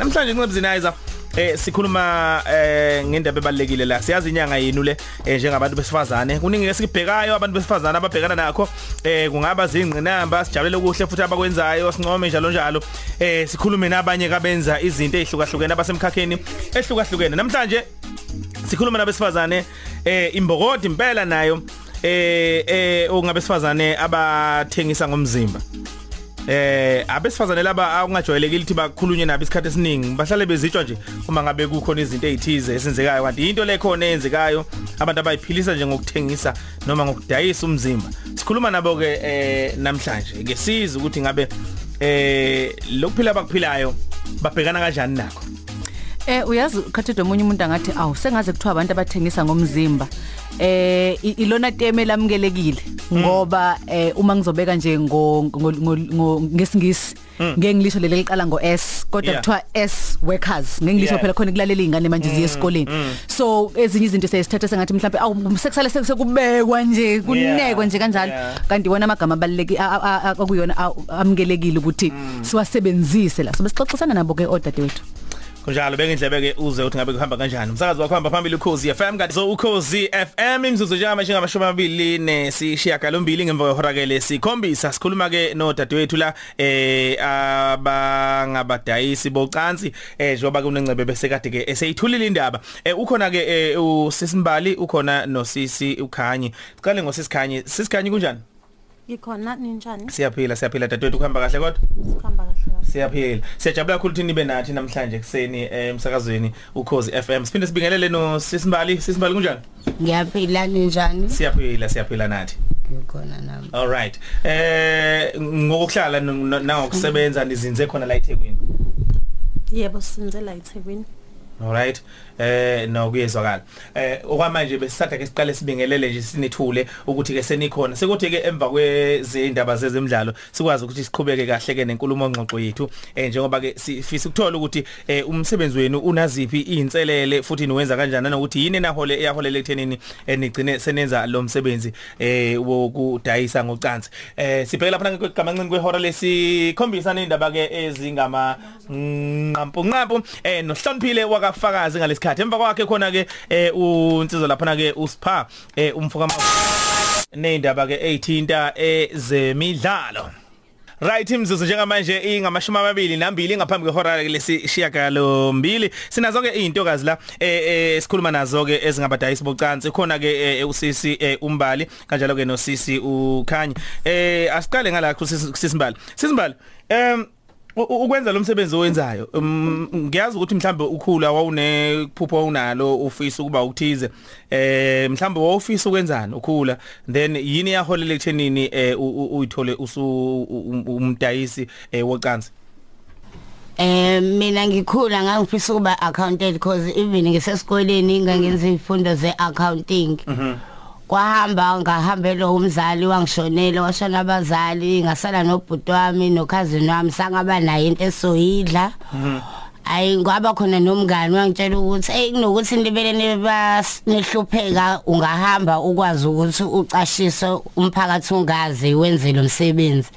namhlanje ncebuzinizer eh sikhuluma eh ngendaba ebalekile la. Siyazi inyanga yenu le eh, njengabantu besifazane. Kuningi esikubhekayo abantu besifazane ababhekana nakho eh kungaba zingqinamba sijabulele kuhle futhi abakwenzayo sincome njalo njalo. Eh sikhulume nabanye kabenza izinto ezihlukahlukene abasemkhakheni ehlukahlukene. Namhlanje sikhuluma nabesifazane eh imbokodi impela nayo eh eh ongabesifazane abathengisa ngomzimba. Eh abesifazane laba ungajwayelekile ukuthi bakhulunye nabo isikhathi esiningi. Bahlale bezitshwa nje uma ngabe kukhona izinto ezithize esenzekayo kanti into lekhona eyenzekayo abantu abayiphilisa nje ngokuthengisa noma ngokudayisa umzimba. Sikhuluma nabo ke eh namhlanje. Ke siza ukuthi ngabe eh lokuphila bakuphilayo babhekana kanjani nakho? Eh uyazi khathide omunye umuntu angathi awu sengaze kuthiwa abantu abathengisa ngomzimba. Eh i- ilona teme lamukelekile ngoba eh uma ngizobeka nje ngo ngo- ngo- ngo- ngesingisi ngeke ngilisho leli liqala ngo S kodwa Yeah. kuthiwa S workers ngeke ngilisho Yeah. phela khona kulalela izingane manje ziye esikoleni. So ezinye izinto sesithatha sengathi mhlawumbe awu sekusale sekubekwa nje kunekwe nje kanjalo Yeah. kanti wona amagama abaluleki akuyona amukelekile ukuthi siwasebenzise la so besixoxisana nabo ke odadewethu kunjalo beke indlebe ke uze uthi ngabe kuhamba kanjani. Umsakazi wakho hamba phambili ukhozi FM kanti so ukhozi FM imzuzu njama njengamashumi amabili nesishiya galombili ngemva kwehora ke lesikhombisa sikhuluma ke no dadewethu la eh abangabadayisi bocansi eh njengoba kunencebe bese kade ke eseyithulile indaba. Eh ukhona ke eh, usisimbali ukhona nosisi ukhanyi. Siqale ngosisikhanye sisikhanye kunjani? Ngikhona ninjani? siyaphila siyaphila dadewethu kuhamba kahle kodwa Sikhamba kahle kahle. Siyaphila. Siyajabula kakhulu ukuthi nibe nathi namhlanje kuseni emsakazweni ukhozi FM. Siphinde sibingelele no Sisimbali. Sisimbali kunjani? Ngiyaphila ninjani? Siyaphila, siyaphila nathi. Ngikhona nami. All right. Eh ngokuhlala nangokusebenza nizinze khona la eThekwini. Yebo sinzela eThekwini. All right. Eh no kuyezwakala. Eh okwamanje besisatha ke siqale sibingelele nje sinithule ukuthi ke senikhona. Sekuthi ke emva kwezindaba zezemidlalo sikwazi ukuthi siqhubeke kahle ke nenkulumo ngxoxo yethu. Eh njengoba ke sifisa ukuthola ukuthi eh umsebenzi wenu unaziphi izinselele futhi niwenza kanjani nanokuthi yini nahole eyaholela ekuthenini eh, nigcine senenza lo msebenzi eh wokudayisa ngocansi. Eh sibheke lapha ngegama ncane kwehora lesikhombisa nendaba ke ezingama nqampu nqampu eh nohloniphile wakafakazi ngalesikhathi. Emva kwakhe khona ke eh unsizwa lapha ke usipha eh umfoka neindaba ke ezithinta ezemidlalo. Right imzuzu njengamanje ingamashumi amabili nambili ngaphambi kwehora lesishiya galo mbili sinazo ke izintokazi la eh eh sikhuluma nazo ke ezingabadayisi bocansi khona ke usisi umbali kanjalo ke nosisi ukhanyi eh asiqale ngala kusisi Mbali. Sisimbali em ukwenza lo msebenzi owenzayo um, ngiyazi ukuthi mhlambe ukhula wawune phupho unalo ufisa ukuba ukuthize eh mhlambe wawufisa ukwenzani ukhula then yini yaholela ekuthenini eh uyithole usu um- umdayisi eh wocansi Eh mina ngikhula ngangifisa ukuba accountant because even ngisesikoleni ngangenza izifundo ze accounting. Mhm. Kwahamba ngahambela umzali wangishonela washona abazali ngasala nobhuti wami nokhazini wami sangaba nayo into esoyidla. Mhm. ayi ngaba khona nomngani wangitshela ukuthi hey kunokuthi nibele nebasnihlupheka ungahamba ukwazi ukuthi ucashise umphakathi ungazi wenze lo msebenzi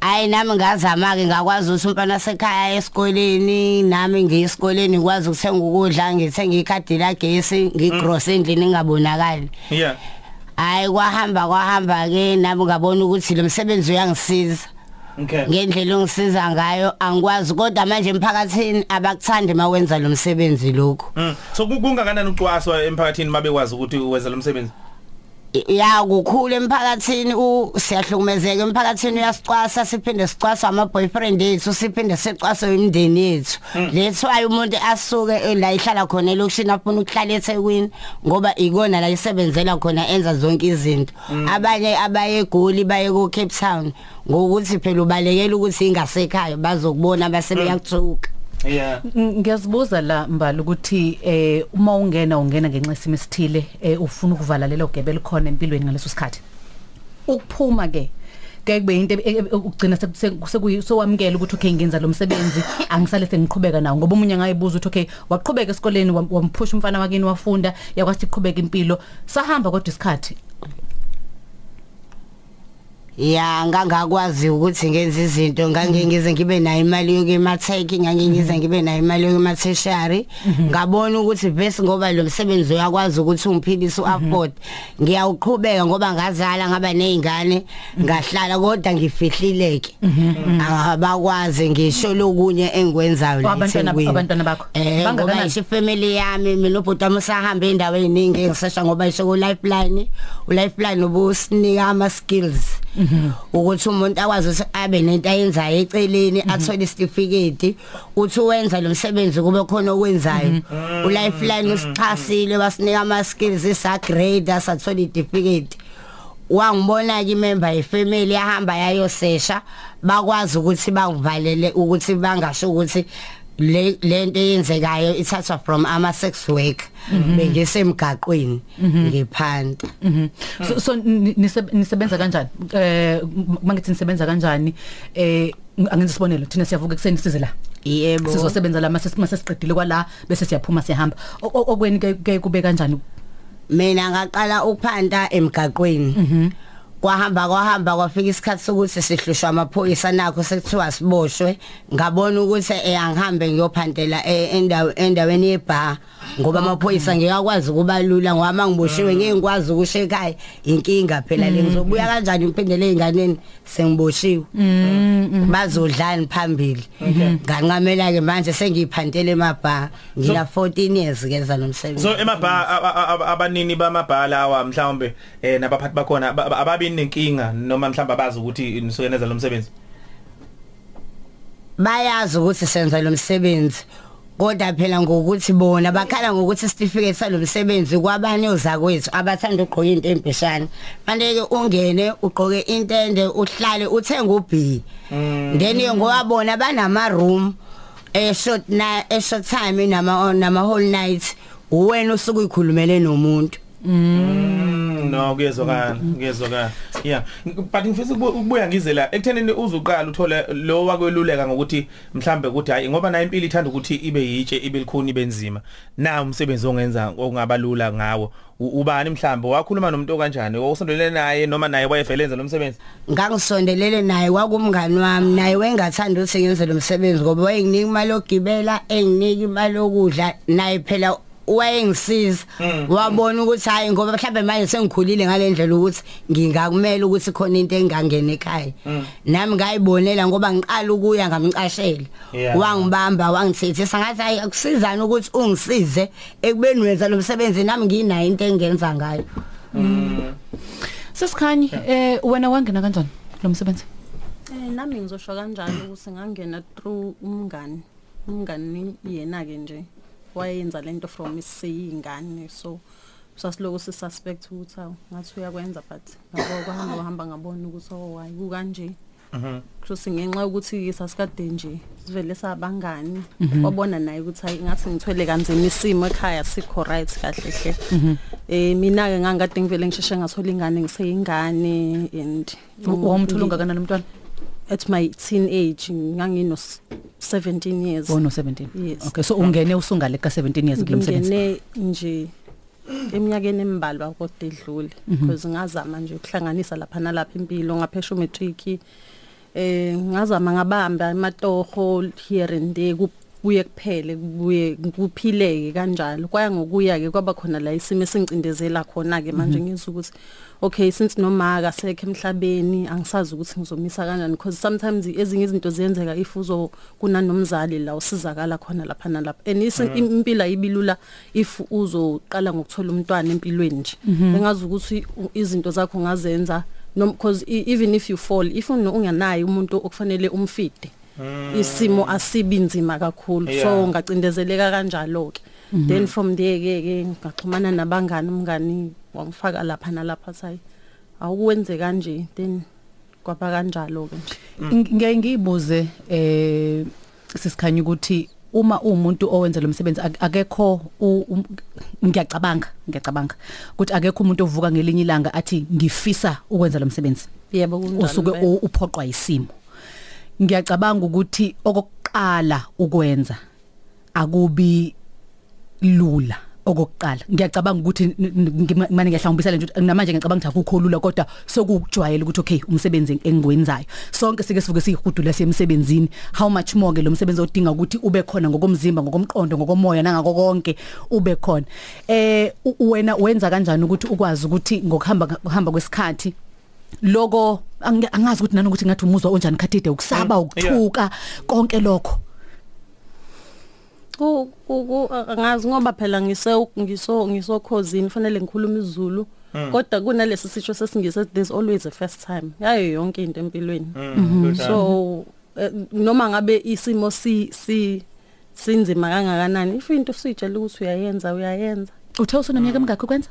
Hayi nami ngazama ke ngakwazi ukuthi umfana sekhaya esikoleni. Nami ngiyisikoleni ngikwazi ukuthenga ukudla ngithenga ikhadi lagesi ngigross endlini ngabonakali yeah. Hayi kwahamba kwahamba ke nami ngabona ukuthi lo msebenzi uyangisiza. Okay. Ngendlela ongisiza ngayo angikwazi kodwa manje emphakathini abakuthandi mawenza lo msebenzi lokho mm. so ku- kungakanani ucwaswa emphakathini mabekwazi ukuthi uwenza lo msebenzi? Ya kukhulu emphakathini u siyahlukumezeka emphakathini uyasicwasa siphinde sicwaswa ama boyfriend ethu siphinde sicwaswe imindeni yethu. Lethu ayi umuntu asuke eh, la ihlala khona elokushini afuna ukuhlala eThekwini ngoba ikona la isebenzela khona enza zonke izinto. Abanye abaye eGoli baye ku Cape Town ngokuthi phela ubalekela ukuthi ingasekhaya bazokubona base beyakuthuka. Yeah. Ng- ngiyazibuza la mbali ukuthi eh uma ungena ungena ngenxa yesimo esithile eh ufuna ukuvala lelo gebe likhona empilweni ngaleso sikhathi? Ukuphuma ke ke kube into e- e- ukugcina sekuyisowamkela ukuthi okay ngenza lo msebenzi angisale sengiqhubeka nawo ngoba umunye ngayibuza ukuthi okay waqhubeka esikoleni wam- wamphusha umfana wakini wafunda yakwazi ukuqhubeka impilo sahamba kodwa isikhathi. Ya ngangakwazi ukuthi ngenze izinto ngangengize ngibe nayo imali yokematheki ngangengize ngibe nayo imali yokematertiary ngabona ukuthi bese ngoba lo msebenzi uyakwazi ukuthi ungiphilise uafford. Ngiyawuqhubeka ngoba ngazala ngaba nezingane ngahlala kodwa ngifihlileke. Abakwazi ngisho lokunye engikwenzayo la abantwana eThekwini. abantwana bakho. Eh ngoba bangakanani? isho family yami mina ubhuti wami usahamba endaweni eziningi engisesha ngoba isho ku lifeline u lifeline ubusinika ama skills ukuthi umuntu akwazi ukuthi abe nento ayenzayo eceleni athole isitifiketi uthi wenza lo msebenzi kube khona okwenzayo. U lifeline usichasile basinika ama skills isa grade asathola isitifiketi wangibona ke member yefamily yahamba yayosesha bakwazi ukuthi bangivalele ukuthi bangasho ukuthi le lento eyenzekayo ithathwa from ama sex work bengisemgaqweni ngiphanda Mhm. so so ni- nise- nisebenza kanjani? Eh mangithi nisebenza kanjani eh angenza isibonelo thina siyavuka ekseni size la? Yebo. Sizosebenza la mase mase siqedile kwala bese siyaphuma siyahamba O- o- okweni ke ke kube kanjani? Mina ngaqala ukuphanda emgaqweni. Kwahamba kwahamba kwafika isikhathi sokuthi sihlushwa amaphoyisa. Nakho sekuthiwa siboshwe. Ngabona ukuthi eh angihambe ngiyophandela eh, endawe endaweni yebar ngoba amaphoyisa ngiyakwazi kubalula ngoba mangiboshiwe ngeke ngikwazi ukusho ekhaya inkinga phela le. Ngizobuya kanjani ngiphindele einganeni sengiboshiwe. Bazodlani phambili. Nganqamela ke manje sengiyiphandele emabar ngina 14 years kenza lo msebenzi. so emabha a- a- a- abanini bamabhala awa mhlawumbe eh nabaphathi bakhona ba- ba- ababi nenkinga noma mhlawumbe abazi ukuthi nisukeneza lo msebenzi? Bayazi ukuthi senza lo msebenzi kodwa phela ngokuthi bona bakhala ngokuthi certificate salo msebenzi kwabanye ozakwethu abathanda ugqoka into embishana manje ke ungene ugqoke intende uhlale uthenga uB. Then ngoba bona banama room e short na e short time nama nama whole night uwena usuku uyikhulumele nomuntu. Mm, no kuyezwakala kuyezwakala yeah. But ngifisa ukubu- ukubuya ngize la ekuthenini uzuqala uthole lo wakweluleka ngokuthi mhlambe ukuthi hayi ngoba nayo impilo ithanda ukuthi ibe yitshe ibe likhuni benzima na umsebenzi ongenza ongabalula ngawo? U- ubani mhlambe? Wakhuluma nomuntu okanjani? Osondelene naye noma naye wayevelenza lo msebenzi? Ngangisondelele naye kwakumngani wami. Naye wengathanda ukuthi ngenze lo msebenzi ngoba wayenginika imali yokugibela enginika imali yokudla. Naye phela wayengisiza. Wabona ukuthi hayi ngoba mhlawumbe manje sengikhulile ngalendlela ukuthi ngingakumela ukuthi khona into engangena ekhaya. Nami ngayibonela ngoba ngiqala ukuya ngamcashela wangibamba wangithethisa ngathi hayi akusizana ukuthi ungisize ekubeni wenza lo msebenzi nami nginayo into engenza ngayo. Sesikhanyi eh wena wangena kanjani lo msebenzi? Eh nami ngizosho kanjalo ukuthi ngangena through umngani. Umngani yena ke nje. Wayenza lento from isiyingane. So sasiloku si suspect ukuthi awu ngathi uyakwenza but ngabo kwahamba wahamba ngabona ukuthi oh hayi kukanje. Mhm. kusho ngenxa yokuthi sasikade nje sivele sabangani wabona naye ukuthi hayi ngathi ngithwele kanzima isimo ekhaya sikho right kahle hle. Eh mina ke ngangade ngivele ngisheshe ngathola ingane ngiseyingane and wamthula ungakanani umntwana? At my teenage ngangino 17 years wono 17 Yes. okay so ungene usungale ka 17 years kulo msebenzi ngingene nje eminyakeni embalwa kodwa edlule because ngazama nje ukuhlanganisa lapha nalapha impilo ngaphesha umatric eh ngazama ngabamba amatoho here and there kubuye kuphele kubuye kuphileke kanjalo. Kwaya ngokuya ke kwaba khona la isimo esingcindezela khona ke manje ngizwe ukuthi okay since noma akasekho emhlabeni angisazi ukuthi ngizomisa kanjani because sometimes ezinye izinto ziyenzeka if uzo kunanomzali la usizakala khona lapha nalapha. And isi- impilo ayibilula if uzoqala ngokuthola umntwana empilweni nje. Engazi ukuthi u- izinto zakho ngazenza no because e- even if you fall if unu- unganayo umuntu okufanele umfide isimo asibi nzima kakhulu so Yeah. ngacindezeleka kanjalo ke then from there ke ke ngaxhumana nabangani umngani wangifaka lapha nalapha sayi awukwenze kanje then kwaba kanjalo ke nje ngeke ngiyibuze eh sisikhanya ukuthi uma umuntu owenza lo msebenzi ak- akekho u- um- ngiyacabanga ngiyacabanga ukuthi akekho umuntu ovuka ngelinye ilanga athi ngifisa ukwenza lo msebenzi. Yebo kunjalo usuke impela. u- uphoqwa isimo ngiyacabanga ukuthi okokuqala ukwenza akubi lula okokuqala. Ngiyacabanga ukuthi n- n- ngima- manje ngiyahlawumbisela nje ukuthi namanje ngiyacabanga ukuthi akukho lula kodwa sokujwayela ukuthi okay umsebenzi engikwenzayo sonke sike sivuke siyihudula semsebenzini how much more ke lo msebenzi odinga ukuthi ube khona ngokomzimba ngokomqondo ngokomoya nangako konke ube khona? Eh u- wena wenza kanjani ukuthi ukwazi ukuthi ngokuhamba kuhamba kwesikhathi loko angi- angazi ukuthi nanokuthi ngathi umuzwa onjani khathide ukusaba Mm, yeah. ukuthuka konke lokho. Ku ku angazi ngoba phela ngise ngiso ngisokhozini fanele ngikhuluma isiZulu kodwa kunalesi sisho sesingise there's always a first time. Yayo yonke into empilweni. So eh, noma ngabe isimo si si sinzima kangakanani if into sijela ukuthi uyayenza uyayenza. Uthe usuneminyaka emingakho kwenza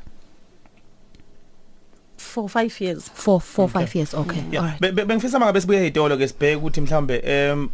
for 5 years. 4 4 5 years okay. Yeah. alright Be- be- Bengifisa mangabe sibuye ezitolo ke sibheke ukuthi mhlambe em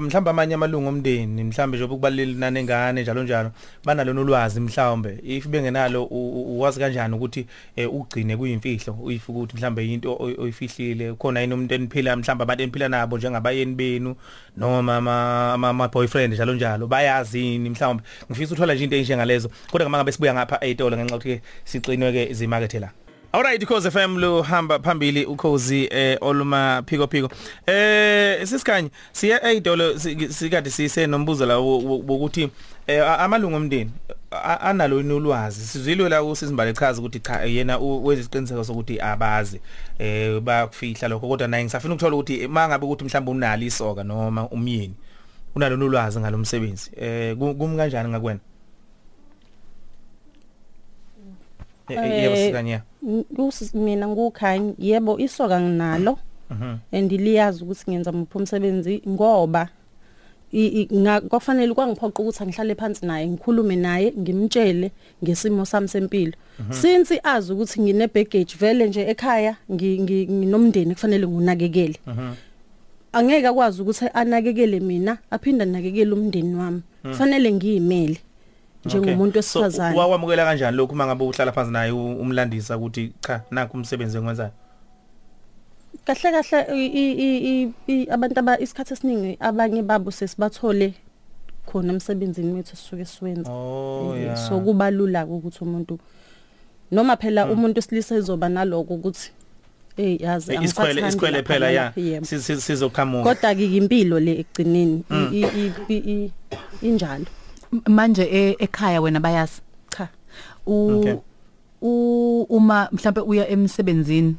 mhlambe amanye amalungu omndeni mhlambe nje ukubalile nani ngane njalo njalo banalo nolwazi mhlambe if bengenalo uwazi kanjani ukuthi eh, ugcine kuyimfihlo if ukuthi mhlambe into oy- oyifihlile khona yini umuntu eniphila mhlambe abantu eniphila nabo njengabayeni benu noma ama ama- boyfriend njalo njalo. Bayazini mhlambe ngifisa uthola nje into enjengalezo kodwa mangabe sibuya ngapha ezitolo ngenxa ukuthi ke siqinwe ke izimakethe la. Alright Khosi FM lo hamba phambili ukhozi eh oluma phiko phiko. Eh sisikhanye siya eyidolo sikade sise nombuzo la wo- wo- wokuthi eh amalungu omndeni analo yini ulwazi? Sizwile la usizimbali echaza ukuthi cha yena isiqiniseko sokuthi abazi eh bayakufihla lokho kodwa naye ngisafuna ukuthola ukuthi mangabe ukuthi mhlawumbe unalo isoka noma umyeni unalo nolwazi ngalomsebenzi eh ku- kumi kanjani ngakwena Eh, eh, Yebo Eh, sikanye N- kus- mina ngukhanyi yebo isoka nginalo. Mhm. Andiliyazi ukuthi ngenza muphi umsebenzi ngoba kwafanele kwangiphoqa ukuthi angihlale phansi naye ngikhulume naye ngimtshele ngesimo sami sempilo. Since azi ukuthi ngine baggage vele nje ekhaya ngi- ngi- nginomndeni kufanele ngunakekele. Angeke akwazi ukuthi anakekele mina aphinda anakekele umndeni wami. Kufanele ngiyimele. Njengomuntu wesifazane. wakwamukela kanjani lokhu mangabe uhlala phansi naye umlandisa ukuthi cha nakho umsebenzi engwenzayo kahle kahle abantu aba isikhathi esiningi abanye babo sesibathole khona emsebenzini wethu sisuke siwenza. Oh so kuba lula ukuthi umuntu noma phela umuntu wesilisa ezoba naloko ukuthi yazi Eh, angisathandi isikhwele lapha phela ya sizoqhamuka kodwa ke impilo le ekugcineni i- i- i- i- injalo. Manje e- ekhaya wena bayazi. Cha. U Okay. u uma mhlambe uya emsebenzini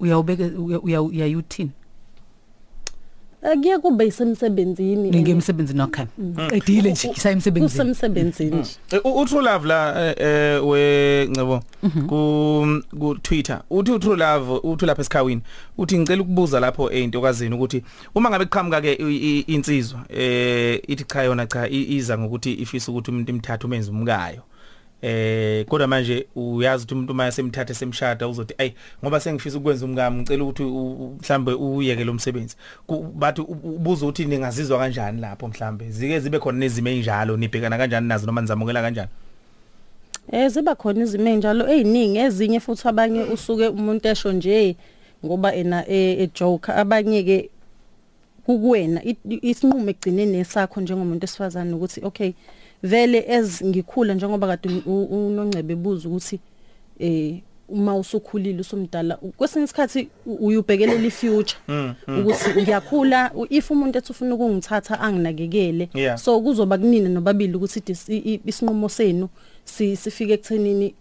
uyawubeke uya- uya uyayuthini akuye kube isemsebenzini ngemsebenzini okay. Qedile nje isa emsebenzini kusemsebenzini. Nje Eh, u- uTrue Love la eh, eh, we ngcebo ku ku Twitter. Uthi uTrue Love uthi lapha esikhawini uthi ngicela ukubuza lapho eintokazini ukuthi uma ngabe kuqhamuka ke i- i- insizwa eh ithi cha yona cha i- iza ngokuthi ifisa ukuthi umuntu imthathe umenze umkayo. Eh kodwa manje uyazi ukuthi umuntu uma semthathe semshada uzothi ay ngoba sengifisa ukwenza umkami ngicela ukuthi u- u- mhlambe uyeke lo msebenzi Ku- bathi u- ubuza ukuthi ningazizwa kanjani lapho mhlambe? Zike zibe khona nezimo enjalo nibhekana kanjani nazo noma nizamukela kanjani? Eh ziba khona izimo enjalo eziningi ezinye futhi abanye usuke umuntu esho nje ngoba ena e e joke abanye ke kukuwena i- isinqumo egcine nesakho njengomuntu esifazane ukuthi okay vele ez ngikhula njengoba kade unongcebe ebuza ukuthi eh uma usukhulile usumdala kwesinye isikhathi uyubhekelela ifuture ukuthi ngiyakhula if umuntu ethi ufuna ukungithatha anginakekele. So kuzoba kunina nobabili ukuthi isinqumo senu si- sifike ekuthenini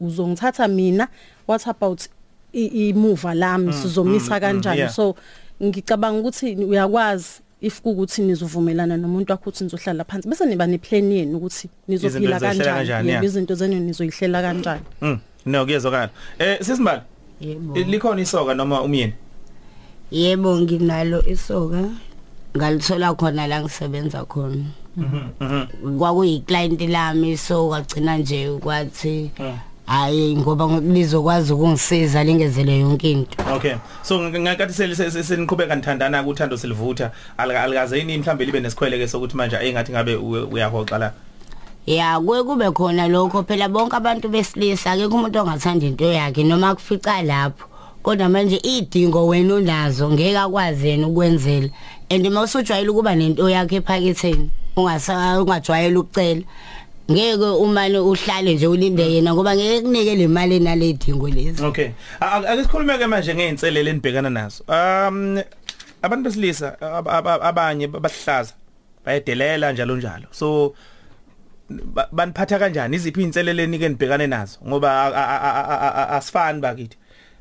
uzongithatha mina what about i- imuva lami? Sizomisa mm, kanjani? yeah. so ngicabanga ukuthi uyakwazi if kukuthi nizovumelana nomuntu wakho ukuthi nizohlala phansi bese niba neplan yenu ukuthi nizophila kanjani, izinto zenu nizoyihlela kanjani. Mm, no kuyezwakala. Eh sisimbali, yebo. likhona isoka noma umyeni? yebo nginalo isoka. Ngalithola khona la ngisebenza khona. Mhm. kwakuyi client lami so kwagcina nje kwathi hayi ngoba lizokwazi ukungisiza lingezele yonke into Okay. So ngakathi seniqhubeka nithandana kuthando silivutha alika alikaze yini mhlambe libe nesikhwele ke sokuthi manje ayingathi ngabe uye- uyahoxa la. ya kuye kube khona lokho phela bonke abantu besilisa akekho umuntu ongathanda into yakhe noma kufica lapho kodwa manje idingo wena unazo ngeke akwazi yena ukwenzela and uma usujwayele ukuba nento yakhe ephaketheni ungasa ungajwayele ukucela ngeke umane uhlale nje ulinde yena ngoba ngeke kunike le mali enaledingo lezi Okay. A- a- Ake sikhulume ke manje ngeinselele enibhekana nazo. Um abantu besilisa ab- ab- abanye bahlaza bayedelela njalo njalo. So ba- baniphatha kanjani iziphi inselele enike nibhekane nazo ngoba a- a- a- a- a- asifani bakithi.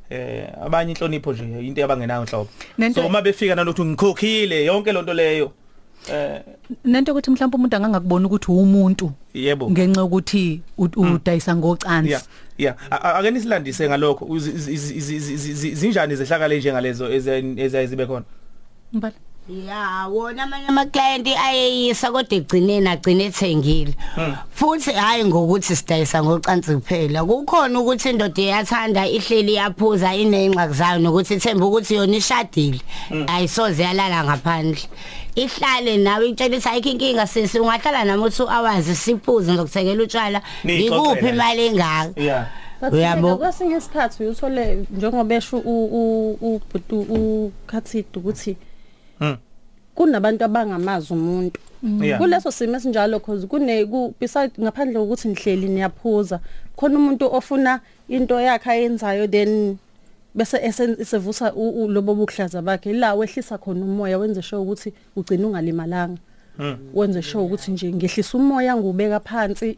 Eh abanye inhlonipho nje into yabangenayo nhlobo. Nento- So uma befika nalokuthi ngikhokhile yonke lonto leyo eh nento ukuthi mhlawumbe umuntu angangakubona ukuthi umuntu yebo. ngenxa ukuthi u- udayisa ngocansi Yeah. Yeah, ake nisilandise ngalokho zinjani zehlakala njengalezo ezayizibe khona. mbala Ya wona amanye ama client ayeyisa kodwa egcineni agcine ethengile. Futhi hayi ngokuthi sidayisa ngocansi kuphela. Kukhona ukuthi indoda iyathanda ihleli yaphuza inengxaki zayo nokuthi ithemba ukuthi yona ishadile. Ayisoze yalala ngaphandle. Ihlale nawe ukuthi ayikho inkinga sisi ungahlala nami u2 hours siphuze ngizokuthekela utshwala. Ngikuphi imali engaka? Yeah. Uyabo? kwesinye isikhathi uthole njengoba esho ubhutu ukhathidi ukuthi Mm. kunabantu abangamazi umuntu Yeah. kuleso simo esinjalo cause kune ku beside ngaphandle kokuthi nihleli niyaphuza khona umuntu ofuna into yakhe ayenzayo then bese esen- esevusa u- u- lobo buhlaza bakhe la wehlisa khona umoya wenze sure ukuthi ugcina ungalimalanga. Wenze sure ukuthi nje ngehlisa umoya ngubeka phansi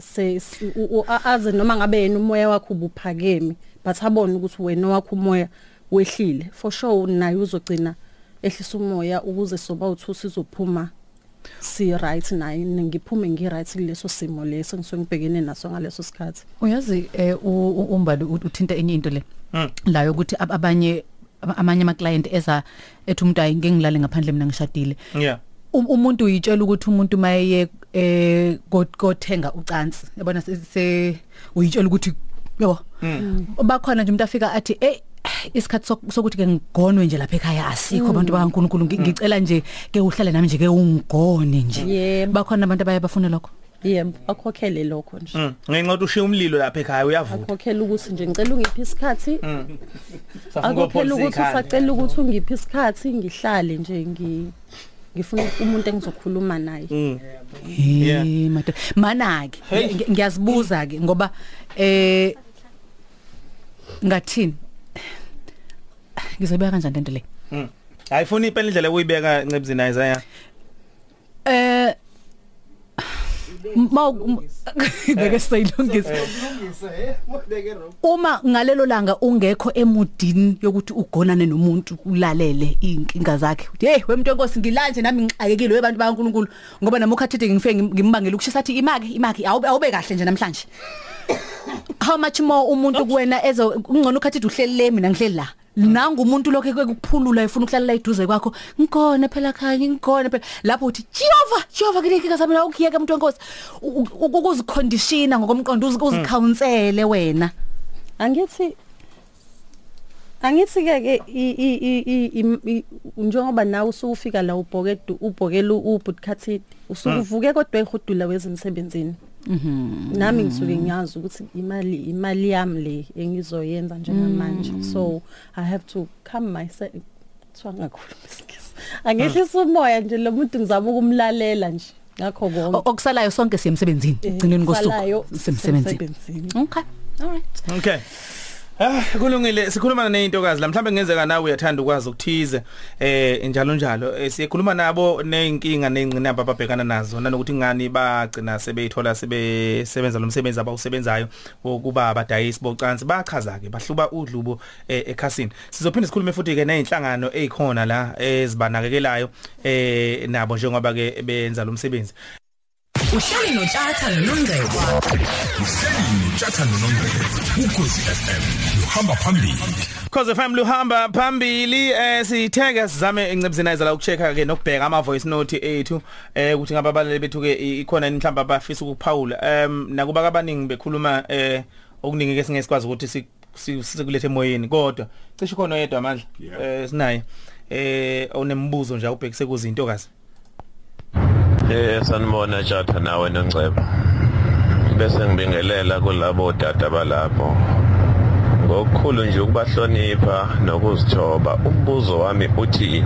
se s- u- u- a- aze noma ngabe yena umoya wakho ubuphakeme but abone ukuthi wena wakho umoya wehlile. For sure naye uzogcina ehlisa umoya ukuze soba uthu sizophuma si right naye ngiphume ngi right kuleso simo leso ngisuke ngibhekene naso ngaleso sikhathi. Uyazi eh, umbali ut- uthinta enye into le. Mm. la yokuthi ab- abanye ab- amanye ama client eza ethi umuntu ayi ngeke ngilale ngaphandle mina ngishadile. Yeah. Um- umuntu uyitshela ukuthi umuntu maye eh gothenga ucansi yabona se- uyitshela ukuthi yabo bakhona nje umuntu afika athi eh isikhathi sok- sokuthi ke ngigonwe nje lapha ekhaya asikho abantu bakaNkuluNkulu Ngi- ngicela nje ke uhlale nami nje ke ungigone nje Yebo. bakhona abantu abaye bafuna lokho yebo akhokhele lokho nje Mm. Ngenxa ukuthi ushiya umlilo lapha ekhaya uyavuka. akhokhela ukuthi nje ngicela ungiphi isikhathi Safuna akhokhela ukupholisa ukuthi ikhanda. usacela ukuthi ungiphi isikhathi ngihlale nje ngi ngifuna umuntu engizokhuluma naye Yeah. Eh madoda mana ke Hey. ngi- ngiyazibuza ke ngoba eh ngathini ngizobeka kanjani lento le? Mm. Ayifuni impela indlela ukuyibeka ncebuzini Isaiah. eh ma beke sayilungisa uma ngalelo langa ungekho emudini yokuthi ugonane nomuntu ulalele inkinga zakhe uthi hey wemuntu wenkosi ngilanje nami ngixakekile webantu bakaNkuluNkulu. Ngoba nami ukhathide ngifike ngim- ngimbangela ukushisa athi imaki imaki awube awube kahle nje namhlanje. How much more umuntu kuwena ezo ungcono ukhathide uhleli le mina ngihleli la? Nangu umuntu lokho ekuphulula efuna ukuhlala la eduze kwakho ngikona phela khanye ngikona phela lapho uthi Jehova Jehova kinenkinga sami la ukuyeka umuntu wenkosi U- u- ukuziconditiona ngokomqondo uzi- uzicounsele wena angithi angithi ke ke i- i- i- i- im- i- njengoba nawe usufika la ubhokedu ubhokela ubudkhathidi usuke uvuke kodwa ehudula wezemsebenzini mhm nami ngisuke ngiyazi ukuthi imali imali yami le engizoyenza njengamanje. So i have to come myself. Kuthiwa ngakhuluma isikisi angehlisa umoya nje lo muntu ngizama ukumlalela nje. Ngakho konke. O- okusalayo sonke siyemsebenzini Eh, gcineni kusalayo kosuku semsebenzini semsebenzini. okay. All right. Okay. Ah kulungile sikhuluma neintokazi la mhlambe ngenzeka nawe uyathanda ukwazi ukuthize eh njalo njalo. Eh, sikhuluma nabo neinkinga nezingqinamba ababhekana nazo nanokuthi ngani bagcina sebeyithola sebesebenza lo msebenzi abawusebenzayo wokuba abadayisi bocansi. Bachaza ke bahluba udlubo eh, ekhasini. Sizophinde sikhulume futhi ke nezinhlangano ezikhona la ezibanakekelayo eh nabo njengoba ke benza lo msebenzi. Uhleli nothatha nonongcebo uhleli notshatha nonongcebo ukhosi FM uhamba phambili. Cause FM luhamba phambili eh sitheke sizame incebuzinayiza la ukuchecka ke nokubheka ama voice note ethu eh ukuthi ngabe abalali bethu ke ikhona mhlamba abafisa ukuphawula em nakuba abaningi bekhuluma eh okuningi ke singesikwazi ukuthi si- si- sikulethe emoyeni. Kodwa cishe khona oyedwa amandla eh sinaye. Eh onembuzo nje ubhekise kuzinto kazi Eh sanibona Jatha nawe noNcebo. Bese ngibingelela kulabo data balapho. Ngokukhulu nje ukubahlonipha nokuzithoba. Umbuzo wami uthi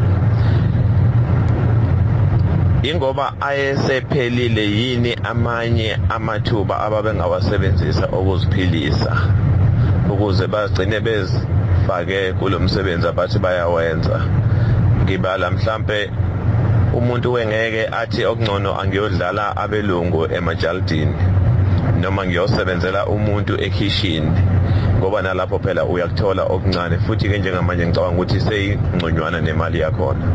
ingoba ayesephelile yini amanye amathuba ababengawasebenzisa ukuziphilisa ukuze bagcine bezifake kulomsebenzi abathi bayawenza ngibala mhlambe umuntu wengeke athi okungcono angiyodlala abelungu emajaldini noma ngiyosebenzela umuntu ekitchen ngoba nalapho phela uyakuthola okuncane futhi ke njengamanje ngicabanga ukuthi seyingconywana nemali yakhona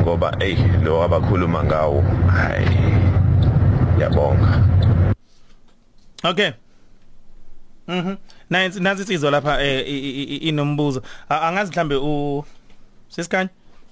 ngoba ey lo abakhuluma ngawo hayi yabonga Okay. Mhm. Nansi nansi isizwe lapha eh inombuzo. Angazi mhlambe u Sisikanye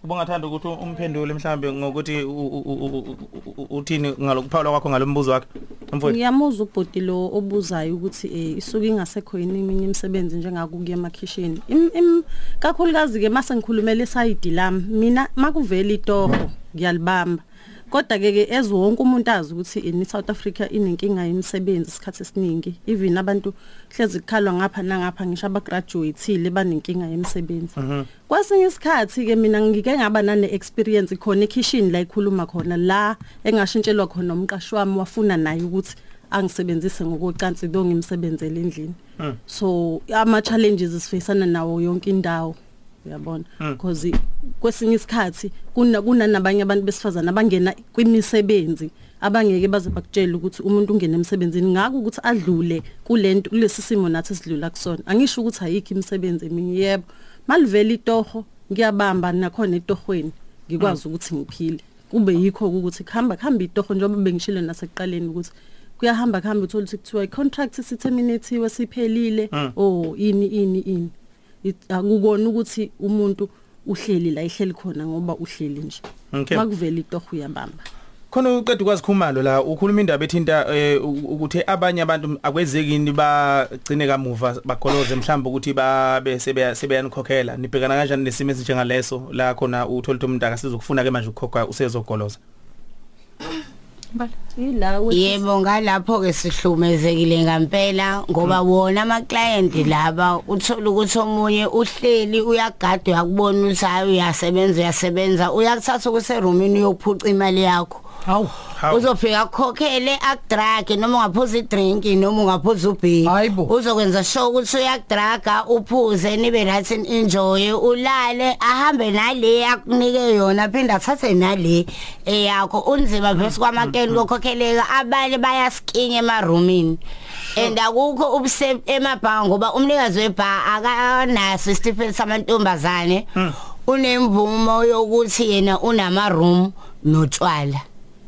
ubongathanda ukuthi umphendule mhlambe ngokuthi u- u- u- u- u- uthini ngalokuphawula kwakho ngalombuzo wakhe. Mfowethu. Ngiyamuzwa ubhodi lo obuzayo ukuthi eh isuke ingasekho yini eminye imisebenzi njengakukuya emakhishini. Im im- kakhulukazi ke mase ngikhulumela isayidi lami mina makuvela itoho ngiyalibamba. Kodwa ke ke as wonke umuntu azi ukuthi in South Africa inenkinga yemisebenzi isikhathi esiningi even abantu hlezi kukhalwa ngapha nangapha ngisho aba graduateile banenkinga yemisebenzi. Kwasinye isikhathi ke mina ngike ngaba nane experience khona ekitchen la ikhuluma khona la engashintshelwa khona umqashi wami wafuna naye ukuthi angisebenzise ngokocansi do ngimsebenzele endlini. So ama challenges sifacana nawo yonke indawo uyabona because kwesinye isikhathi kuna kunanabanye abantu besifazana abangena kwimisebenzi abangeke baze bakutshela ukuthi umuntu ungena emsebenzini. Ngako ukuthi adlule kulento kulesi simo nathi sidlula kusona. Angisho ukuthi ayikho imisebenzi eminye yebo. Malivela itoho ngiyabamba nakhona etohweni ngikwazi ukuthi ngiphile. Kube yikho ukuthi kuhamba kuhamba itoho njengoba bengishilo nasekuqaleni ukuthi kuyahamba kuhamba uthola ukuthi kuthiwa i-contract siterminatiwe siphelile. Oh ini ini ini. It- akukona ukuthi umuntu uhleli la ihleli khona ngoba uhleli nje. Okay. makuvela itoho uyabamba Khona uqeda ukwazikhumalo la ukhuluma indaba ethinta eh, u- ukuthi abanye abantu akwezekini bagcine kamuva bagoloze mhlawumbe ukuthi babe sebe sebeyanikhokhela. Nibhekana kanjani nesimo esinjengaleso? La khona uthola ukuthi umuntu akasizokufuna ke manje ukukhokha usezogoloza ila Yebo ngalapho ke sihlumezekile ngempela ngoba wona ama client laba uthola ukuthi omunye uhleli uyagada uyakubona ukuthi hayi uyasebenza uyasebenza uyakuthatha kuse roomini uyophuca imali yakho. Hawu. Uzofika akukhokhele akudrage noma ungaphuza idrink noma ungaphuza ubhi uzokwenza sure ukuthi uyakudraga uphuze nibe right and enjoy ulale ahambe nale akunike yona aphinde athathe nale eyakho. Unzima bese kwamakeni kokhokheleka abanye bayaskinya emaroomini and akukho ubuse emabhanga ngoba umnikazi webha akanaso isitifiketi samantombazane. Unemvumo yokuthi yena unama room notshwala.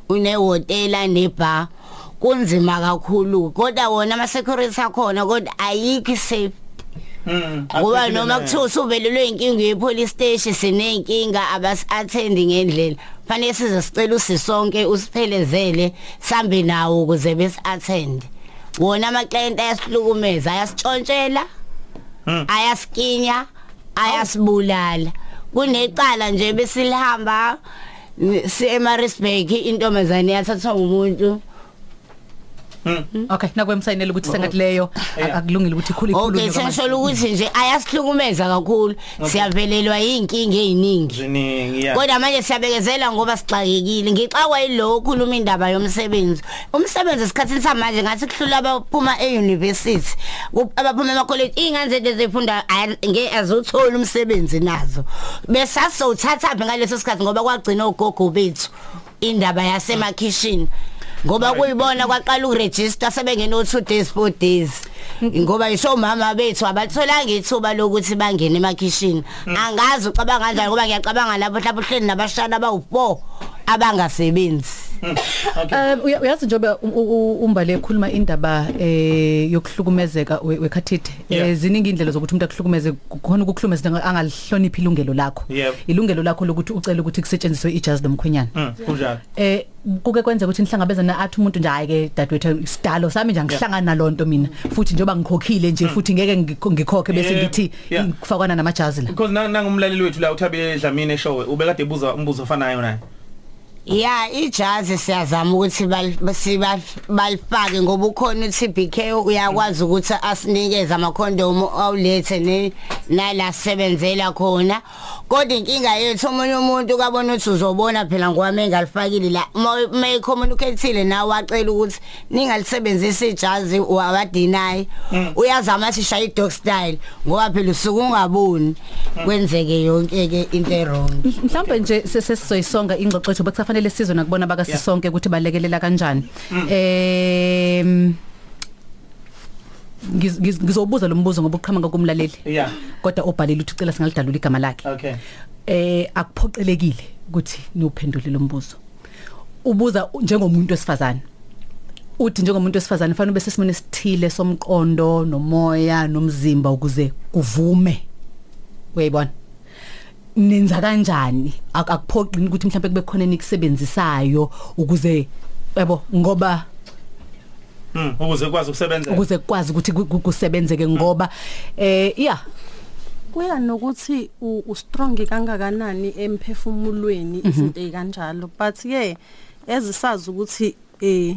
Unehotela nebar kunzima kakhulu. Kodwa wona ama security akhona kodwa ayikho safe ngoba noma kuthiwa usuvelelwe inkinga yepolice station sinenkinga abas attend ngendlela. Fanele size sicela usisonke usiphelezele sambe nawo ukuze bes attend wona ama client ayasihlukumeza ayasitshontshela ayasikinya ayasibulala. Kunecala nje besilihamba seMarisburg intombazane yathathwa umuntu Okay nakwemsayinela ukuthi sengathi leyo Yeah. akulungile ukuthi ikhulu Okay ikhulunywe sengisholo ukuthi nje ayasihlukumeza kakhulu. Siyavelelwa inkinga eziningi kodwa manje siyabekezela ngoba sixakekile. Ngixakwa yilo okhuluma indaba yomsebenzi. Umsebenzi esikhathini samanje ngathi kuhlula abaphuma e-university abaphuma ema-college iy'ngane zethu ezifunda nge azothola umsebenzi nazo. Besasizowuthathaphi ngaleso sikhathi ngoba kwagcina ogogo bethu indaba yasemakhishini. Ngoba kuyibona kwaqala ukuregister sebengena o2 days 4 days ngoba isho mama bethu abatholanga ithuba lokuthi bangene emakhishini. Angazi ucabanga kanjani ngoba ngiyacabanga lapho mhlawumbe uhleli nabashana abawu4 abangasebenzi. Eh uya- uyazi njobe u- u- umbale ekhuluma indaba eh yokuhlukumezeka we- wekhathide Yeah. eh ziningi indlela zokuthi umuntu akuhlukumeze khona ukuhlukumeza angalihloniphi ilungelo lakho. Yep. ilungelo lakho lokuthi ucela ukuthi kusetshenziswe ijazi lomkhwenyana. Mm, kunjalo. Eh kuke kwenza ukuthi nihlangabezana athi umuntu nje hayi ke dadewethu isidalo sami nje angihlangana nalonto mina. Futhi njengoba ngikhokhile nje futhi ngeke ngikho- ngikhokhe bese Yeah, ngithi yeah. kufakwana namajazi la. Because nang nangumlaleli wethu la uthabe Dlamini eshowe ubekade ebuza umbuzo ofanayo naye. Ya ijazi siyazama ukuthi bal- siba- balifake ngoba ukhona uTBK uyakwazi ukuthi asinikeze amakhondomu awulethe ne nala sebenzela khona. Kodwa inkinga yethu umunye umuntu kabona ukuthi uzobona phela ngoba engalifakile la may communicateile nawe wacela ukuthi ningalisebenzisa ijazi wawadeny uyazama athi shaya idog style ngoba phela usuku ungaboni. Kwenzeke yonke ke into errong mhlawumbe nje sesizoyisonga ingxoxo yethu bekusafanele sizwe nakubona bakasisonke ukuthi balekelela kanjani. Ngiz- ngizobuza lo mbuzo ngoba uqhamuka kumlaleli. Yeah. kodwa obhalile uthi ucela singalidalula igama lakhe. Okay. eh akuphoqelekile ukuthi niuphendule lo mbuzo. Ubuza njengomuntu wesifazane. Uthi njengomuntu wesifazane fanele ube sesimene sithile somqondo nomoya nomzimba ukuze kuvume. Uyayibona? Nenza kanjani? Ak- akuphoqini ukuthi mhlawumbe kube khona nikusebenzisayo ukuze yabo ngoba Mm ukuze ukwazi ukusebenza. ukuze kukwazi ukuthi ku- ku- kusebenzeke ngoba eh yeah kuya nokuthi u strong kangakanani emphefumulweni izinto ezikanjalo but ke ezisazi ukuthi eh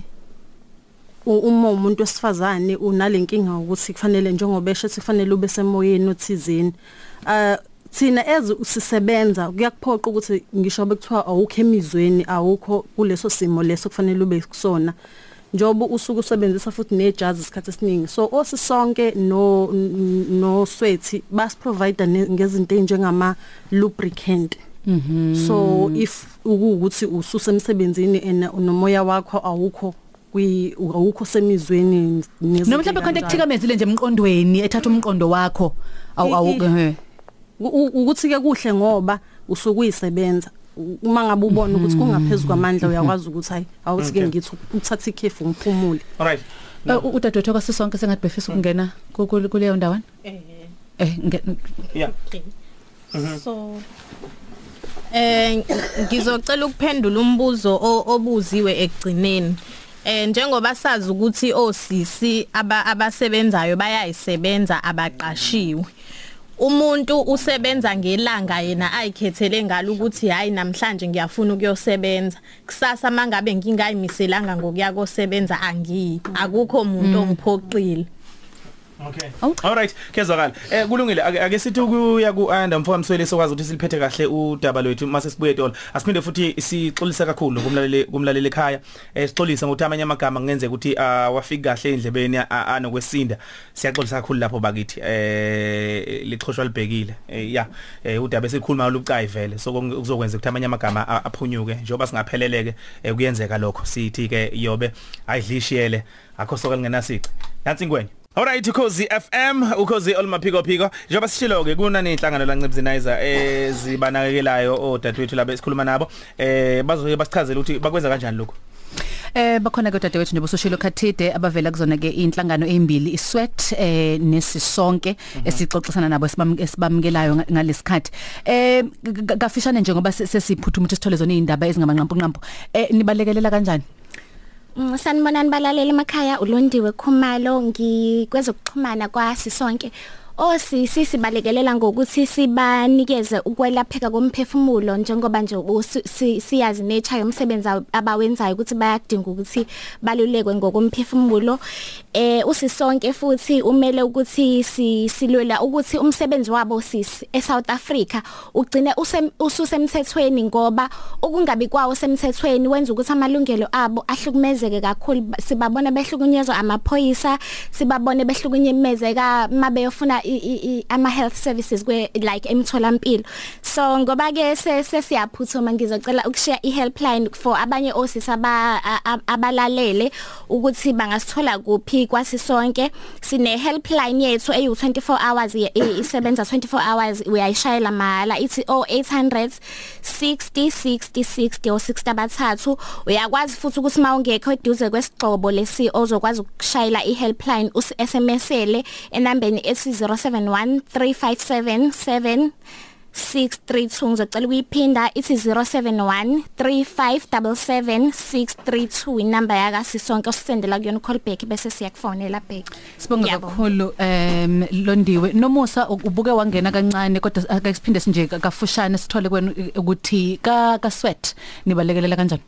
uma umuntu wesifazane unalenkinga ukuthi kufanele njengoba esho kufanele ube semoyeni othizeni uh thina ezi sisebenza kuyakuphoqa ukuthi ngisho bekuthiwa awukho emizweni awukho kuleso simo leso kufanele ube kusona. Njobo usuku usebenzisa futhi nejazi isikhathi esiningi. So osisonke no no sweaty bas provide ngezinto enjengama lubricant so if ukuthi ususe emsebenzini and nomoya wakho awukho kwi awukho semizweni noma mhlawumbe khona ekuthikamezile nje emqondweni ethatha umqondo wakho awu awu eh ukuthi ke kuhle ngoba usukuyisebenza uma ngabe ubona ukuthi kungaphezulu kwamandla uyakwazi ukuthi hayi awuthi ke ngithi uthatha ikhefu ngiphumule Alright. Eh, udadewethu kwasisonke sengathi befisa ukungena ku- ku- kuleyo ndawana? Eh. Eh nge- Yeah. so eh ngizocela ukuphendula umbuzo obuziwe ekugcineni. Eh njengoba sazi ukuthi osisi aba abasebenzayo bayayisebenza abaqashiwe. Umuntu usebenza ngelanga yena ayikhethele ngalo ukuthi hayi namhlanje ngiyafuna ukuyosebenza. Kusasa mangabe ngingayimiselanga ngokuya kosebenza angiyi. Akukho umuntu ongiphoqile. Okay. Oh. Alright, kezwakala. Eh kulungile ake sithi ukuya ku Anda mfowethu Mswele sokwazi ukuthi siliphethe kahle udaba lwethu mase sibuye tolo. Asiphinde futhi sixolise kakhulu kumlaleli kumlaleli ekhaya. Eh sixolise ngokuthi amanye amagama kungenzeka ukuthi awafiki kahle endlebeni anokwesinda. Siyaxolisa kakhulu lapho bakithi. Eh liqhoshwa libhekile. Eh ya, eh udaba esikhuluma ngolucayi vele. So kuzokwenza ukuthi amanye amagama aphunyuke njengoba singapheleleke eh kuyenzeka lokho. Sithi ke yobe ayidlishiyele akho soka lingenasici. Nansi ingwenye. Alright ukhozi FM ukhozi olmaphiko phiko njengoba sishilo ke kuna nenhlangano lancibzinizer ezibanakekelayo odadewethu laba esikhuluma nabo eh bazoke basichazela ukuthi bakwenza kanjani lokho Eh bakhona ke dadewethu nje bososhilo khathide abavela kuzona ke inhlangano ezimbili isweat eh nesisonke esixoxisana nabo esibam- esibamukelayo nga- ngalesikhathi eh g- g- kafishane nje ngoba se- sesiphuthuma ukuthi sithole zona izindaba ezingamanqampu nqampu eh nibalekelela kanjani? Mm, Sanibonani balaleli emakhaya ulondiwe Khumalo ngikwezokuxhumana kwasisonke. Osisi sibalekelela ngokuthi sibanikeze ukwelapheka komphefumulo njengoba nje siyazi nature yomsebenzi aw- abawenzayo ukuthi bayadinga ukuthi balulekwe ngokomphefumulo. Eh usisonke futhi umele ukuthi si- silwela ukuthi umsebenzi wabo sisi eSouth Africa ugcine usem- ususemthethweni ngoba ukungabi kwawo semthethweni wenza ukuthi amalungelo abo ahlukumezeke kakhulu Ba- sibabona behlukunyezwa amaphoyisa sibabone i- i- i- ama health services kwe like emtholampilo. So ngoba ke se- sesiyaphuthuma ngizocela ukushiya i helpline for abanye osisi aba- a- a- abalalele ukuthi bangasithola kuphi kwasisonke sine helpline yethu eyu 24 hours ye- i- isebenza 24 hours uyayishayela mahala ithi 0800 60 60 60 o 60 abathathu. Uyakwazi futhi ukuthi mawungekho eduze kwesigxobo lesi ozokwazi ukushayela i helpline us SMSele enambeni ethi 071 357 632 ngizocela ukuyiphinda ithi 071 3577 632 inamba yaka sisonke osisendela kuyona call back bese siyakufonela back. Sibonga Ngiyabonga. kakhulu em Londiwe. Nomusa ubuke wangena kancane kodwa ake siphinde sinje kafushane sithole kwena ukuthi ka ka sweat nibalekelela kanjani?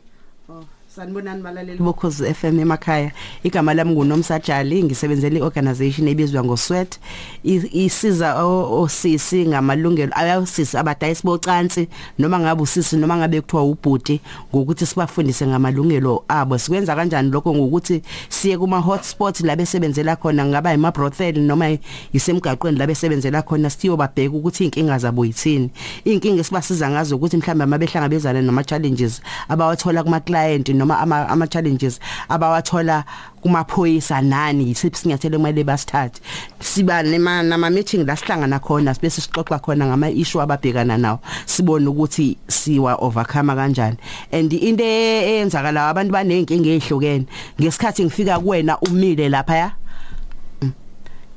Sanibonani balaleli bokhozi FM emakhaya. Igama lami nguNomsajali, ngisebenzela iorganization ebizwa ngoSweat. I- Isiza o- osisi ngamalungelo ayosisi abadayisi bocansi noma ngabe usisi noma ngabe kuthiwa ubhuti ngokuthi sibafundise ngamalungelo abo. Sikwenza kanjani lokho ngokuthi siye kuma hotspots la besebenzela khona ngaba ima brothel noma isemgaqweni la besebenzela khona siyobabheka ukuthi inkinga zabo yithini. Inkinga esibasiza ngazo ukuthi mhlawumbe mabehlangabezana nama challenges abawathola kuma client noma ama, ama challenges abawathola kumaphoyisa nani yisiphi sinyathelo kumele basithathe. Siba nema nama meeting la sihlangana khona bese sixoxa khona ngama issue ababhekana nawo sibone ukuthi siwa overcome kanjani. And into eyenzakala abantu banenkinga ezihlukene ngesikhathi ngifika kuwena umile lapha ya?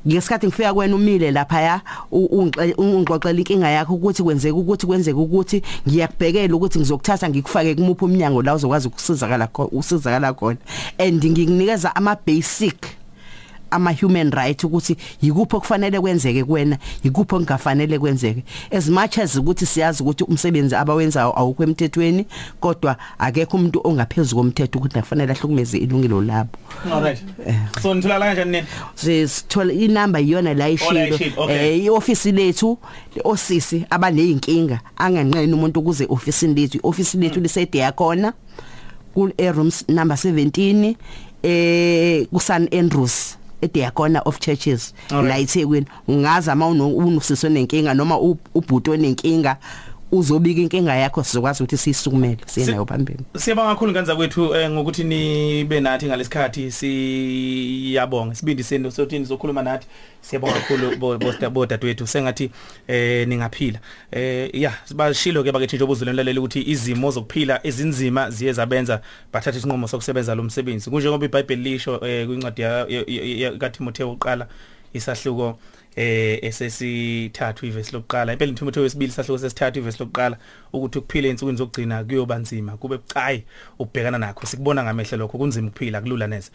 Ngesikhathi ngifika kwena umile lapha ya ungixoxela inkinga yakho ukuthi kwenzeka ukuthi kwenzeka ukuthi ngiyakubhekela ukuthi ngizokuthatha ngikufake kumuphi umnyango la uzokwazi ukusizakala khona usizakala khona. And ngikunikeza ama basic ama human right ukuthi yikuphi okufanele kwenzeke kuwena yikuphi okungafanele kwenzeke. As much as ukuthi siyazi ukuthi umsebenzi abawenzayo awukho emthethweni kodwa akekho umuntu ongaphezulu komthetho ukuthi nafanele ahlukumeze ilungelo labo. Alright so nithola kanjani nini? Sithola inamba iyona la Oh, la ishilo ishilo, okay. eh ioffice lethu osisi abaneyinkinga anganqeni umuntu ukuze office lethu ioffice lethu lisede yakhona ku rooms number 17 eh ku San Andrews. eDiacona of Churches Alright. la eThekwini ungaza uma unosisi nenkinga noma u- ubhuti onenkinga uzobika inkinga yakho sizokwazi ukuthi siyisukumele siyenayo phambili. Siyabonga kakhulu ngenza kwethu eh, ngokuthi nibe nathi ngalesikhathi siyabonga. Sibindi senu sothini sokhuluma nathi siyabonga kakhulu bo- bo- bodadewethu. Sengathi eh ningaphila. Eh ya sibashilo ke bakethi nje obuzulelalela ukuthi izimo zokuphila ezinzima ziye zabenza bathatha isinqumo sokusebenza lo msebenzi. Kunje ngoba iBhayibheli lisho eh kwincwadi ya- ya- ya- kaTimotheo uqala isahluko eh esesithathu ivesi lokuqala. Impela Timotheo wesibili sahluko sesithathu ivesi lokuqala ukuthi ukuphila ensukwini zokugcina kuyoba nzima. Kube bucayi ubhekana nakho sikubona ngamehlo lokho. Kunzima ukuphila kulula neze.